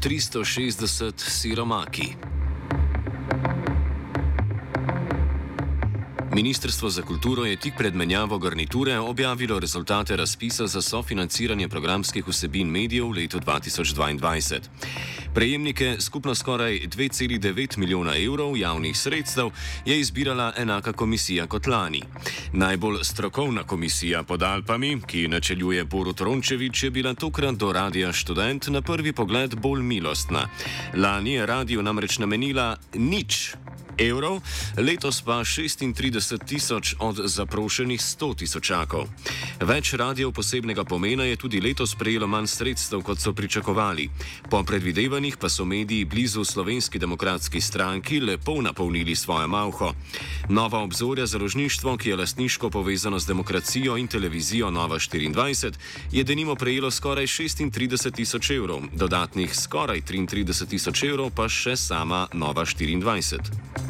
360 siromaki. Ministrstvo za kulturo je tik pred menjavo garniture objavilo rezultate razpisa za sofinanciranje programskih vsebin medijev v letu 2022. Prejemnike skupno skoraj 2,9 milijona evrov javnih sredstev je izbirala enaka komisija kot lani. Najbolj strokovna komisija pod Alpami, ki načeljuje Borut Rončevič, je bila tokrat do Radia Student na prvi pogled bolj milostna. Lani je radio namreč namenila nič evrov, letos pa 36 tisoč od zaprošenih 100 tisočakov. Več radijev posebnega pomena je tudi letos prejelo manj sredstev, kot so pričakovali. Po predvidevanjih pa so mediji blizu slovenski demokratski stranki lepo napolnili svojo malho. Nova obzorja založništvo, ki je lastniško povezano z demokracijo in televizijo Nova 24, je denimo prejelo skoraj 36 tisoč evrov, dodatnih skoraj 33 tisoč evrov pa še sama Nova 24.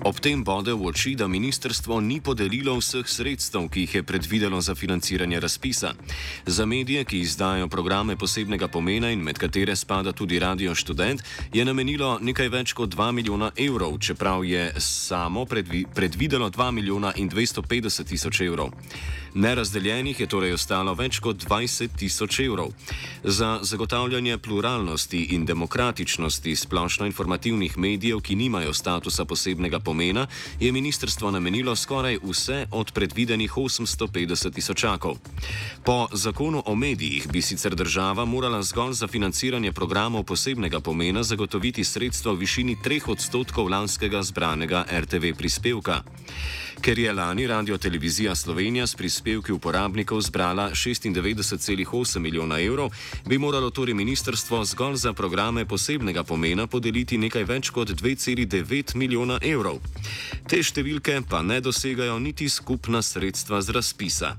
Ob tem bode v oči, da ministrstvo ni podelilo vseh sredstev, ki jih je predvidelo za financiranje razpisa. Za medije, ki izdajo programe posebnega pomena in med katere spada tudi Radio Student, je namenilo nekaj več kot 2 milijona evrov, čeprav je samo predvi predvidelo 2 milijona in 250 tisoč evrov. Nerazdeljenih je torej ostalo več kot 20 tisoč evrov. Za zagotavljanje pluralnosti in demokratičnosti splošno informativnih medijev, ki nimajo statusa posebnega pomena, pomena, je ministrstvo namenilo skoraj vse od predvidenih 850 tisočakov. Po zakonu o medijih bi sicer država morala zgolj za financiranje programov posebnega pomena zagotoviti sredstva v višini 3 odstotkov lanskega zbranega RTV prispevka. Ker je lani Radio Televizija Slovenija s prispevki uporabnikov zbrala 96,8 milijona evrov, bi moralo torej ministrstvo zgolj za programe posebnega pomena podeliti nekaj več kot 2,9 milijona evrov. Te številke pa ne dosegajo niti skupna sredstva z razpisa.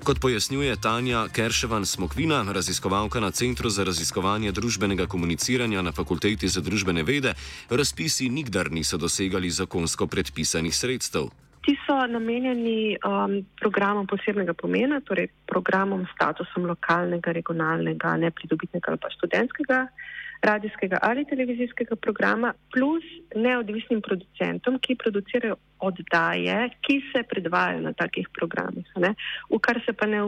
Kot pojasnjuje Tanja Kerševan Smokvina, raziskovalka na Centru za raziskovanje družbenega komuniciranja na Fakulteti za družbene vede, razpisi nikdar niso dosegali zakonsko predpisanih sredstev. Ti so namenjeni um, programom posebnega pomena, torej programom s statusom lokalnega, regionalnega, nepridobitnega ali pa študentskega, radijskega ali televizijskega programa, plus neodvisnim producentom, ki producirajo oddaje, ki se predvajajo na takih programih, ne? v kar se pa ne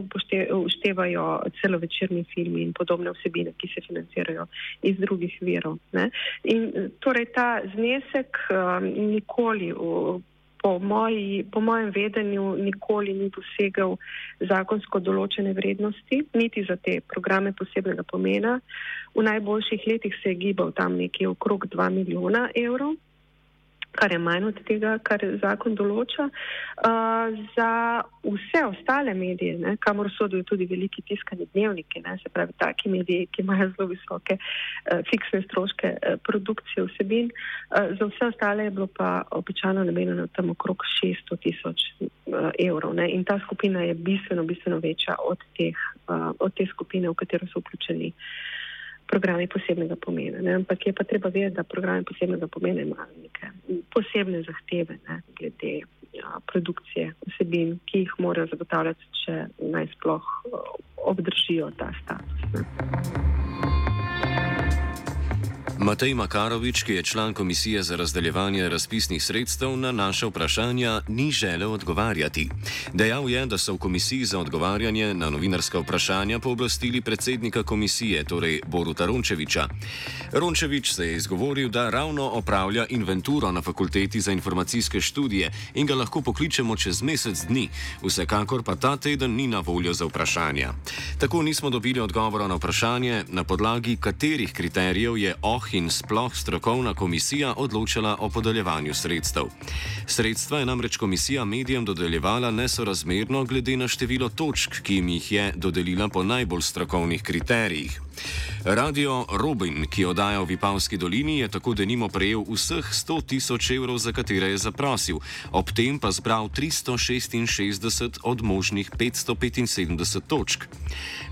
uštevajo celovečerni filmi in podobne vsebine, ki se financirajo iz drugih virov. Ne? In torej ta znesek um, nikoli. V, po, moji, po mojem vedenju nikoli ni dosegel zakonsko določene vrednosti, niti za te programe posebnega pomena. V najboljših letih se je gibal tam nekje okrog 2 milijona evrov kar je manj od tega, kar zakon določa. Uh, za vse ostale medije, ne, kamor sodijo tudi veliki tiskani dnevniki, ne, se pravi taki mediji, ki imajo zelo visoke uh, fiksne stroške uh, produkcije vsebin, uh, za vse ostale je bilo pa običajno namenjeno tam okrog 600 tisoč uh, evrov. Ne, in ta skupina je bistveno, bistveno večja od, teh, uh, od te skupine, v katero so vključeni. Uh, programi posebnega pomena. Ne? Ampak je pa treba vedeti, da programi posebnega pomena imajo neke posebne zahteve ne? glede ja, produkcije vsebin, ki jih morajo zagotavljati, če naj sploh obdržijo ta status. Ne? Matej Makarovič, ki je član komisije za razdeljevanje razpisnih sredstev, na naše vprašanja ni želel odgovarjati. Dejal je, da so v komisiji za odgovarjanje na novinarska vprašanja pooblastili predsednika komisije, torej Boruta Rončeviča. Rončevič se je izgovoril, da ravno opravlja inventuro na fakulteti za informacijske študije in ga lahko pokličemo čez mesec dni, vsekakor pa ta teden ni na voljo za vprašanja. Tako nismo dobili odgovora na vprašanje, na podlagi katerih kriterijev je OH in sploh strokovna komisija odločala o podeljevanju sredstev. Sredstva je namreč komisija medijem dodeljevala nesorazmerno glede na število točk, ki jim jih je dodelila po najbolj strokovnih kriterijih. Radio Robin, ki oddaja v Vipavski dolini, je tako denimo prejel vseh 100 tisoč evrov, za katere je zaprosil, ob tem pa zbral 366 od možnih 575 točk.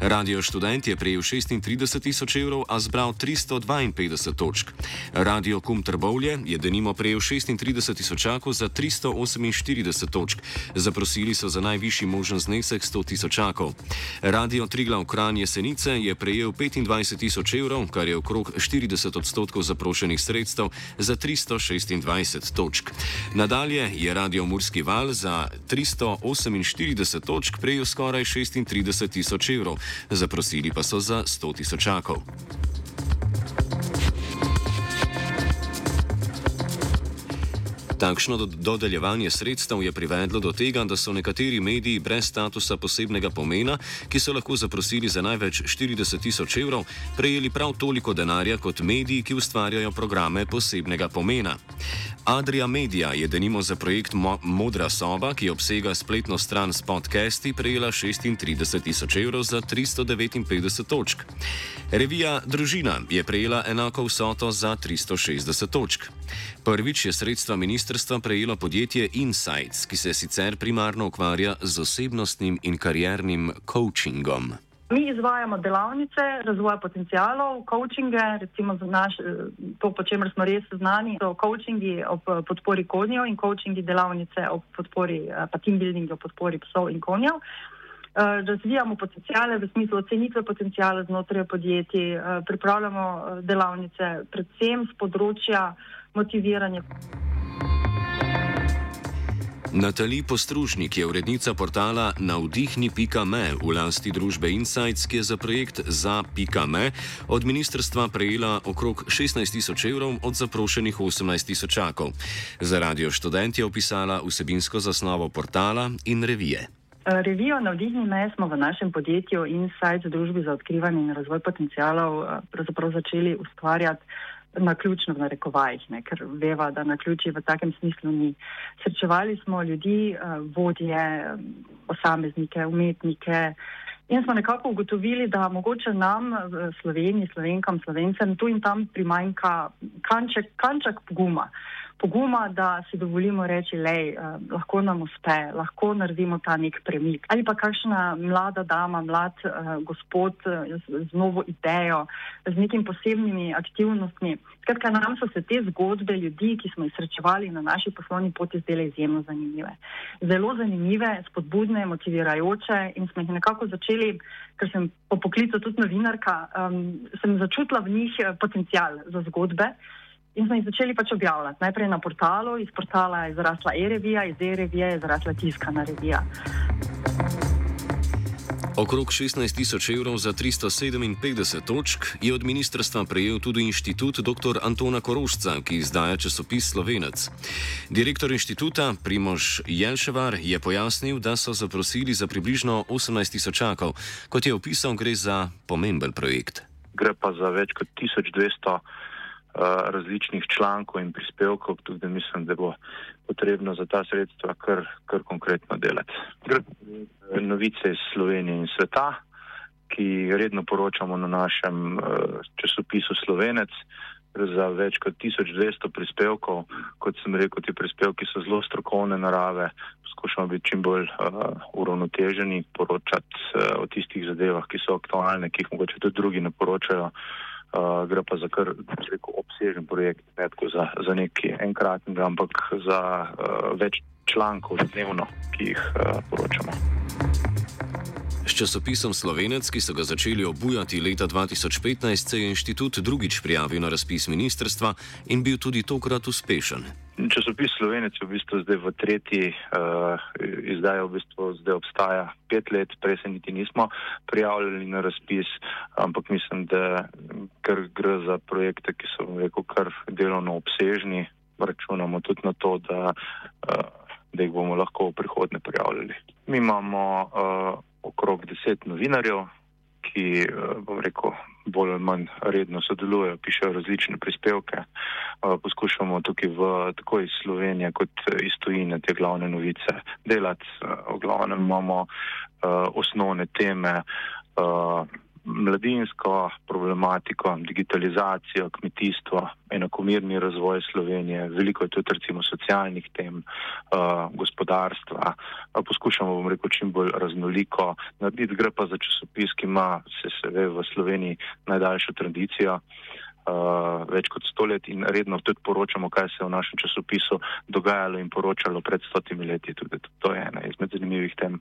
Radio Student je prejel 36 tisoč evrov, a zbral 352 točk. Radio Kum Trbovlje je denimo prejel 36 tisočakov za 348 točk. Zaprosili so za najvišji možen znesek 100 tisočakov. Radio Triglav Kran Jesenice je prejel 25 tisoč evrov, kar je okrog 40 odstotkov zaprošenih sredstev za 326 točk. Nadalje je Radio Murski val za 348 točk prejel skoraj 36 tisoč evrov, zaprosili pa so za 100 tisočakov. Takšno dodeljevanje sredstev je privedlo do tega, da so nekateri mediji brez statusa posebnega pomena, ki so lahko zaprosili za največ 40 tisoč evrov, prejeli prav toliko denarja kot mediji, ki ustvarjajo programe posebnega pomena. Adria Media je denimo za projekt Mo Modra soba, ki obsega spletno stran s podcasti, prejela 36 tisoč evrov za 359 točk. Revija Družina je prejela enako vsoto za 360 točk. Prvič je sredstva ministrstva prejelo podjetje Insights, ki se sicer primarno ukvarja z osebnostnim in kariernim coachingom. Mi izvajamo delavnice razvoja potencijalov, coachinge, recimo za naš, to, po čemer smo res znani, so coachingi ob podpori konjev in coachingi delavnice ob podpori, pa team building ob podpori psov in konjev. Razvijamo potencijale v smislu ocenitve potencijala znotraj podjetij, pripravljamo delavnice predvsem z področja motiviranje. Natali Postružnik je urednica portala navdihni.me v lasti družbe Insights, ki je za projekt za.me od ministrstva prejela okrog 16 tisoč evrov od zaprošenih 18 tisočakov. Za radio študent je opisala vsebinsko zasnovo portala in revije. Revijo Navdihni.me smo v našem podjetju Insights, družbi za odkrivanje in razvoj potencijalov, pravzaprav začeli ustvarjati na ključno v narekovajih, ne, ker veva, da na ključi v takem smislu ni. Srečevali smo ljudi, vodje, posameznike, umetnike in smo nekako ugotovili, da mogoče nam v Sloveniji, slovenkam, slovencem tu in tam primanjka kanček, kanček poguma poguma, da si dovolimo reči, da eh, lahko nam uspe, lahko naredimo ta nek premik. Ali pa kakšna mlada dama, mlad eh, gospod eh, z, z novo idejo, z nekim posebnimi aktivnostmi. Skratka, nam so se te zgodbe ljudi, ki smo jih srečevali na naši poslovni poti, zdele izjemno zanimive. Zelo zanimive, spodbudne, motivirajoče in smo jih nekako začeli, ker sem po poklicu tudi novinarka, um, sem začutila v njih eh, potencial za zgodbe. In smo jih začeli pač objavljati. Najprej na portalu, iz portala je zrasla e-revija, iz e-revije je zrasla tiskana revija. Okrog 16 tisoč evrov za 357 točk je od ministrstva prejel tudi inštitut dr. Antona Korošca, ki izdaja časopis Slovenec. Direktor inštituta Primož Jelševar je pojasnil, da so zaprosili za približno 18 tisočakov. Kot je opisal, gre za pomemben projekt. Gre pa za več kot 1200 različnih člankov in prispevkov, tudi da mislim, da bo potrebno za ta sredstva kar, kar konkretno delati. Novice iz Slovenije in sveta, ki redno poročamo na našem časopisu Slovenec, za več kot 1200 prispevkov. Kot sem rekel, ti prispevki so zelo strokovne narave, poskušamo biti čim bolj uh, uravnoteženi, poročati uh, o tistih zadevah, ki so aktualne, ki jih mogoče tudi drugi ne poročajo. Uh, gre pa za kar rekel, obsežen projekt, ne tako za, za neki enkratni, ampak za uh, več člankov dnevno, ki jih uh, poročamo. S časopisom Slovenec, ki so ga začeli obujati leta 2015, se je inštitut drugič prijavil na razpis ministrstva in bil tudi tokrat uspešen. Časopis Slovenec je v bistvu zdaj v tretji uh, izdaji, v bistvu zdaj obstaja pet let, prej se niti nismo prijavljali na razpis, ampak mislim, da ker gre za projekte, ki so rekel, kar delovno obsežni, računamo tudi na to, da, uh, da jih bomo lahko v prihodnje prijavljali. Mi imamo uh, okrog deset novinarjev, ki, bom rekel, bolj ali manj redno sodelujejo, pišejo različne prispevke. Poskušamo tukaj v tako iz Slovenije kot iz tujine te glavne novice delati. V glavnem imamo osnovne teme mladinsko problematiko, digitalizacijo, kmetijstvo, enakomirni razvoj Slovenije, veliko je tudi recimo socialnih tem, uh, gospodarstva. Uh, poskušamo, bom rekel, čim bolj raznoliko narediti. Gre pa za časopis, ki ima, se, se ve, v Sloveniji najdaljšo tradicijo. uh, več kot sto let in redno tudi poročamo, kaj se je v našem časopisu dogajalo in poročalo pred stotimi leti. Tudi to je ena izmed zanimivih tem.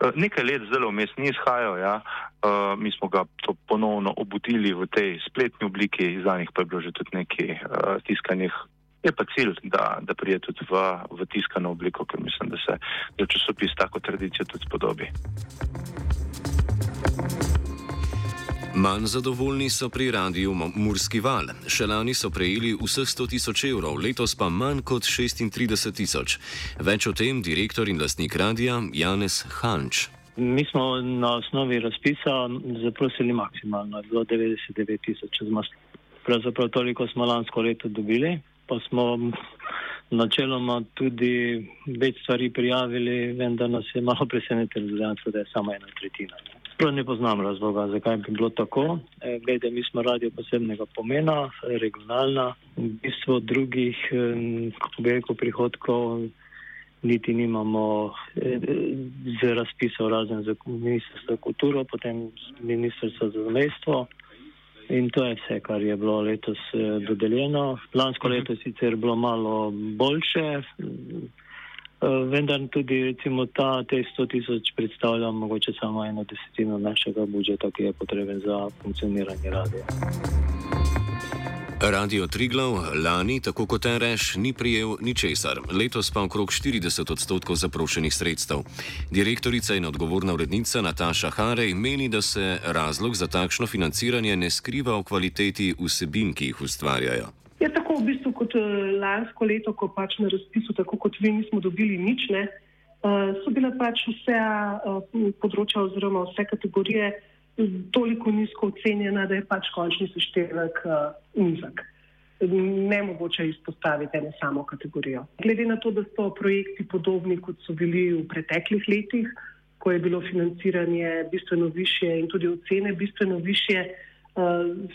Uh, nekaj let zelo vmes ni izhajal, ja. uh, mi smo ga ponovno obudili v tej spletni obliki, izdanih pa je bilo že tudi nekaj uh, tiskanih. Je pa cilj, da, da prije tudi v, v tiskano obliko, ker mislim, da se za časopis tako tradicijo tudi spodobi. Manj zadovoljni so pri radiju Murski val. Še lani so prejeli vseh 100 tisoč evrov, letos pa manj kot 36 tisoč. Več o tem direktor in lastnik radija Janez Hanč. Mi smo na osnovi razpisa zaprosili maksimalno, do 99 tisoč. Pravzaprav toliko smo lansko leto dobili, pa smo načeloma tudi več stvari prijavili, vendar nas je malo presenetilo, da je samo ena tretjina. Prav ne poznam razloga, zakaj bi bilo tako. E, glede, mi smo radio posebnega pomena, regionalna, v bistvu drugih, kako bi rekel, prihodkov niti nimamo e, z razpisov razen za ministrstvo za kulturo, potem ministrstvo za zamestvo. In to je vse, kar je bilo letos e, dodeljeno. Lansko leto sicer bilo malo boljše. Eh, vendar tudi recimo ta, te 100 tisoč predstavlja mogoče samo eno desetino našega budžeta, ki je potreben za funkcioniranje radia. Radio Triglav lani, tako kot REŠ, ni prijel ničesar, letos pa okrog 40 odstotkov zaprošenih sredstev. Direktorica in odgovorna urednica Nataša Harej meni, da se razlog za takšno financiranje ne skriva v kvaliteti vsebin, ki jih ustvarjajo. Je tako v bistvu kot uh, lansko leto, ko pač na razpisu, tako kot vi, nismo dobili nič. Ne, uh, so bile pač vse uh, področja oziroma vse kategorije toliko nizko ocenjena, da je pač končni seštevek nizek. Ne mogoče izpostaviti eno samo kategorijo. Glede na to, da so projekti podobni, kot so bili v preteklih letih, ko je bilo financiranje bistveno više in tudi ocene bistveno više,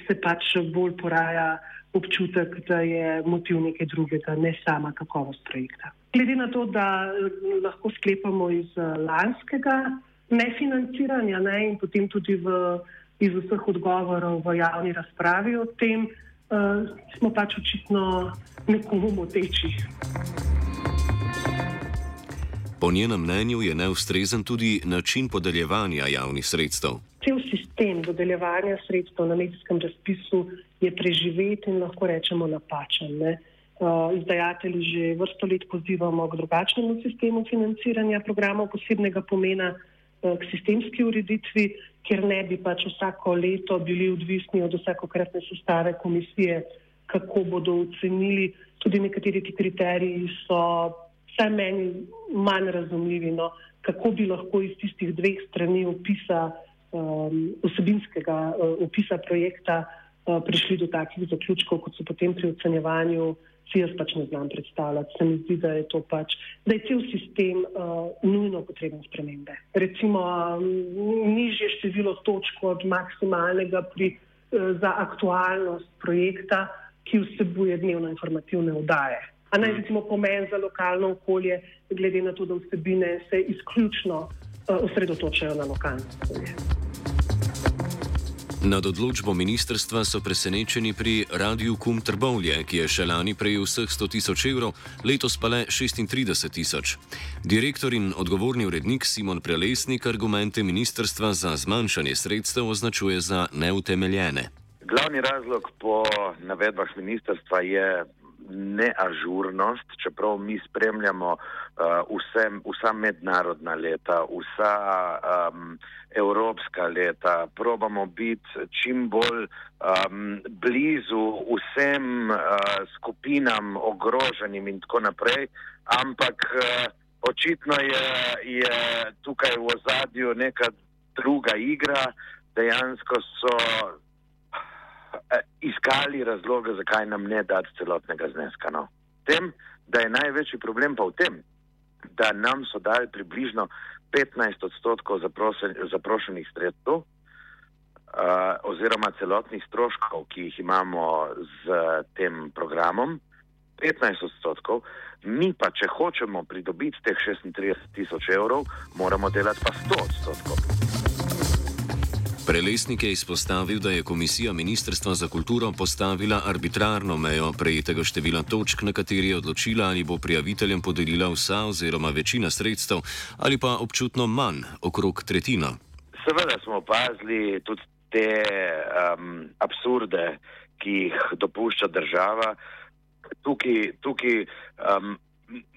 se pač bolj poraja občutek, da je motiv nekaj drugega, ne sama kakovost projekta. Glede na to, da eh, lahko sklepamo iz eh, lanskega nefinanciranja ne, in potem tudi v, iz vseh odgovorov v javni razpravi o tem, uh, smo pač očitno nekomu moteči. Po njenem mnenju je neustrezen tudi način podeljevanja javnih sredstev. Cel sistem dodeljevanja sredstev na medijskem razpisu je preživeti in lahko rečemo napačen. Ne? Uh, izdajatelji že vrsto let pozivamo k drugačnemu sistemu financiranja programov posebnega pomena, uh, k sistemski ureditvi, kjer ne bi pač vsako leto bili odvisni od vsakokratne sestave komisije, kako bodo ocenili. Tudi nekateri ti kriteriji so vsaj meni manj razumljivi, no, kako bi lahko iz tistih dveh strani opisa, um, osebinskega uh, opisa projekta uh, prišli do takih zaključkov, kot so potem pri ocenjevanju, si jaz pač ne znam predstavljati. Se mi zdi, da je to pač, da je cel sistem uh, nujno potreben spremembe. Recimo um, nižje število točk od maksimalnega pri, uh, za aktualnost projekta, ki vsebuje dnevno informativne vdaje. A naj recimo pomen za lokalno okolje, glede na to, da vsebine se izključno uh, osredotočajo na lokalno okolje. Nad odločbo ministrstva so presenečeni pri Radiu Kum Trbovlje, ki je še lani prejel vseh 100 tisoč evrov, letos pa le 36 tisoč. Direktor in odgovorni urednik Simon Prelesnik argumente ministrstva za zmanjšanje sredstev označuje za neutemeljene. Glavni razlog po navedbah ministrstva je neažurnost, čeprav mi spremljamo uh, vse, vsa mednarodna leta, vsa um, evropska leta, probamo biti čim bolj um, blizu vsem uh, skupinam ogroženim in tako naprej, ampak uh, očitno je, je tukaj v ozadju neka druga igra, dejansko so iskali razloge, zakaj nam ne dati celotnega zneska. No. Tem, da je največji problem pa v tem, da nam so dali približno 15 odstotkov zaprošenih sredstev uh, oziroma celotnih stroškov, ki jih imamo z tem programom. 15 odstotkov, mi pa, če hočemo pridobiti teh 36 tisoč evrov, moramo delati pa 100 odstotkov. Prelesnik je izpostavil, da je Komisija Ministrstva za kulturo postavila arbitrarno mejo prejetega števila točk, na kateri je odločila, ali bo prijaviteljem podelila vsa oziroma večina sredstev ali pa občutno manj, okrog tretjina. Seveda smo opazili tudi te um, absurde, ki jih dopušča država. Tukaj, tukaj um,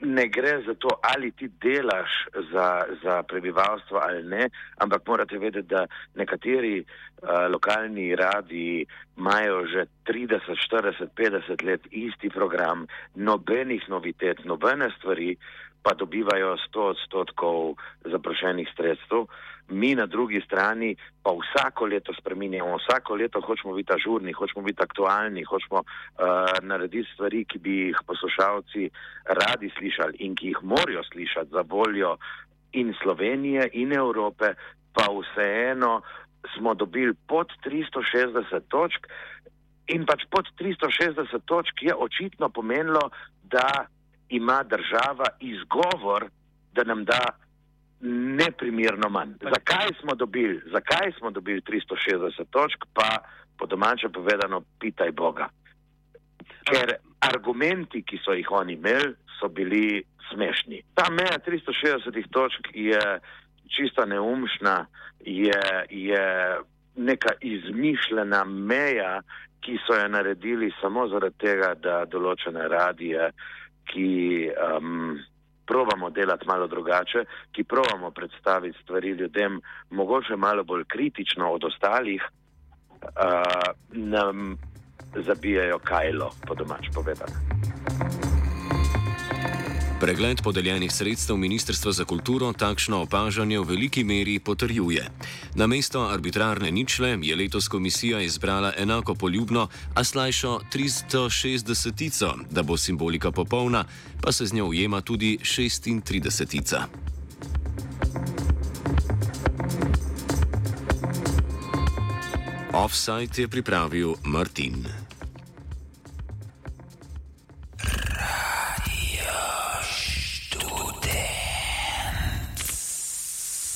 ne gre za to, ali ti delaš za, za prebivalstvo ali ne, ampak morate vedeti, da nekateri uh, lokalni radi imajo že 30, 40, 50 let isti program, nobenih novitet, nobene stvari, pa dobivajo 100 odstotkov zaprošenih sredstev. Mi na drugi strani pa vsako leto spreminjamo, vsako leto hočemo biti ažurni, hočemo biti aktualni, hočemo uh, narediti stvari, ki bi jih poslušalci radi slišali in ki jih morajo slišati za voljo in Slovenije in Evrope, pa vseeno smo dobili pod 360 točk in pač pod 360 točk je očitno pomenilo, da ima država izgovor, da nam da neprimerno manj. Zakaj smo dobili, zakaj smo dobili 360 točk, pa po domače povedano, pitaj Boga. Ker argumenti, ki so jih oni imeli, so bili smešni. Ta meja 360 točk je čisto neumšna, je, je neka izmišljena meja, ki so jo naredili samo zaradi tega, da določene radije, ki um, probamo delati malo drugače, ki probamo predstaviti stvari ljudem, mogoče malo bolj kritično od ostalih, uh, nam zabijajo kajlo, po domač povedano. Pregled podeljenih sredstev Ministrstva za kulturo takšno opažanje v veliki meri potrjuje. Na mesto arbitrarne ničle je letos komisija izbrala enako poljubno, a slajšo 360, da bo simbolika popolna, pa se z njo ujema tudi 36. Offside je pripravil Martin.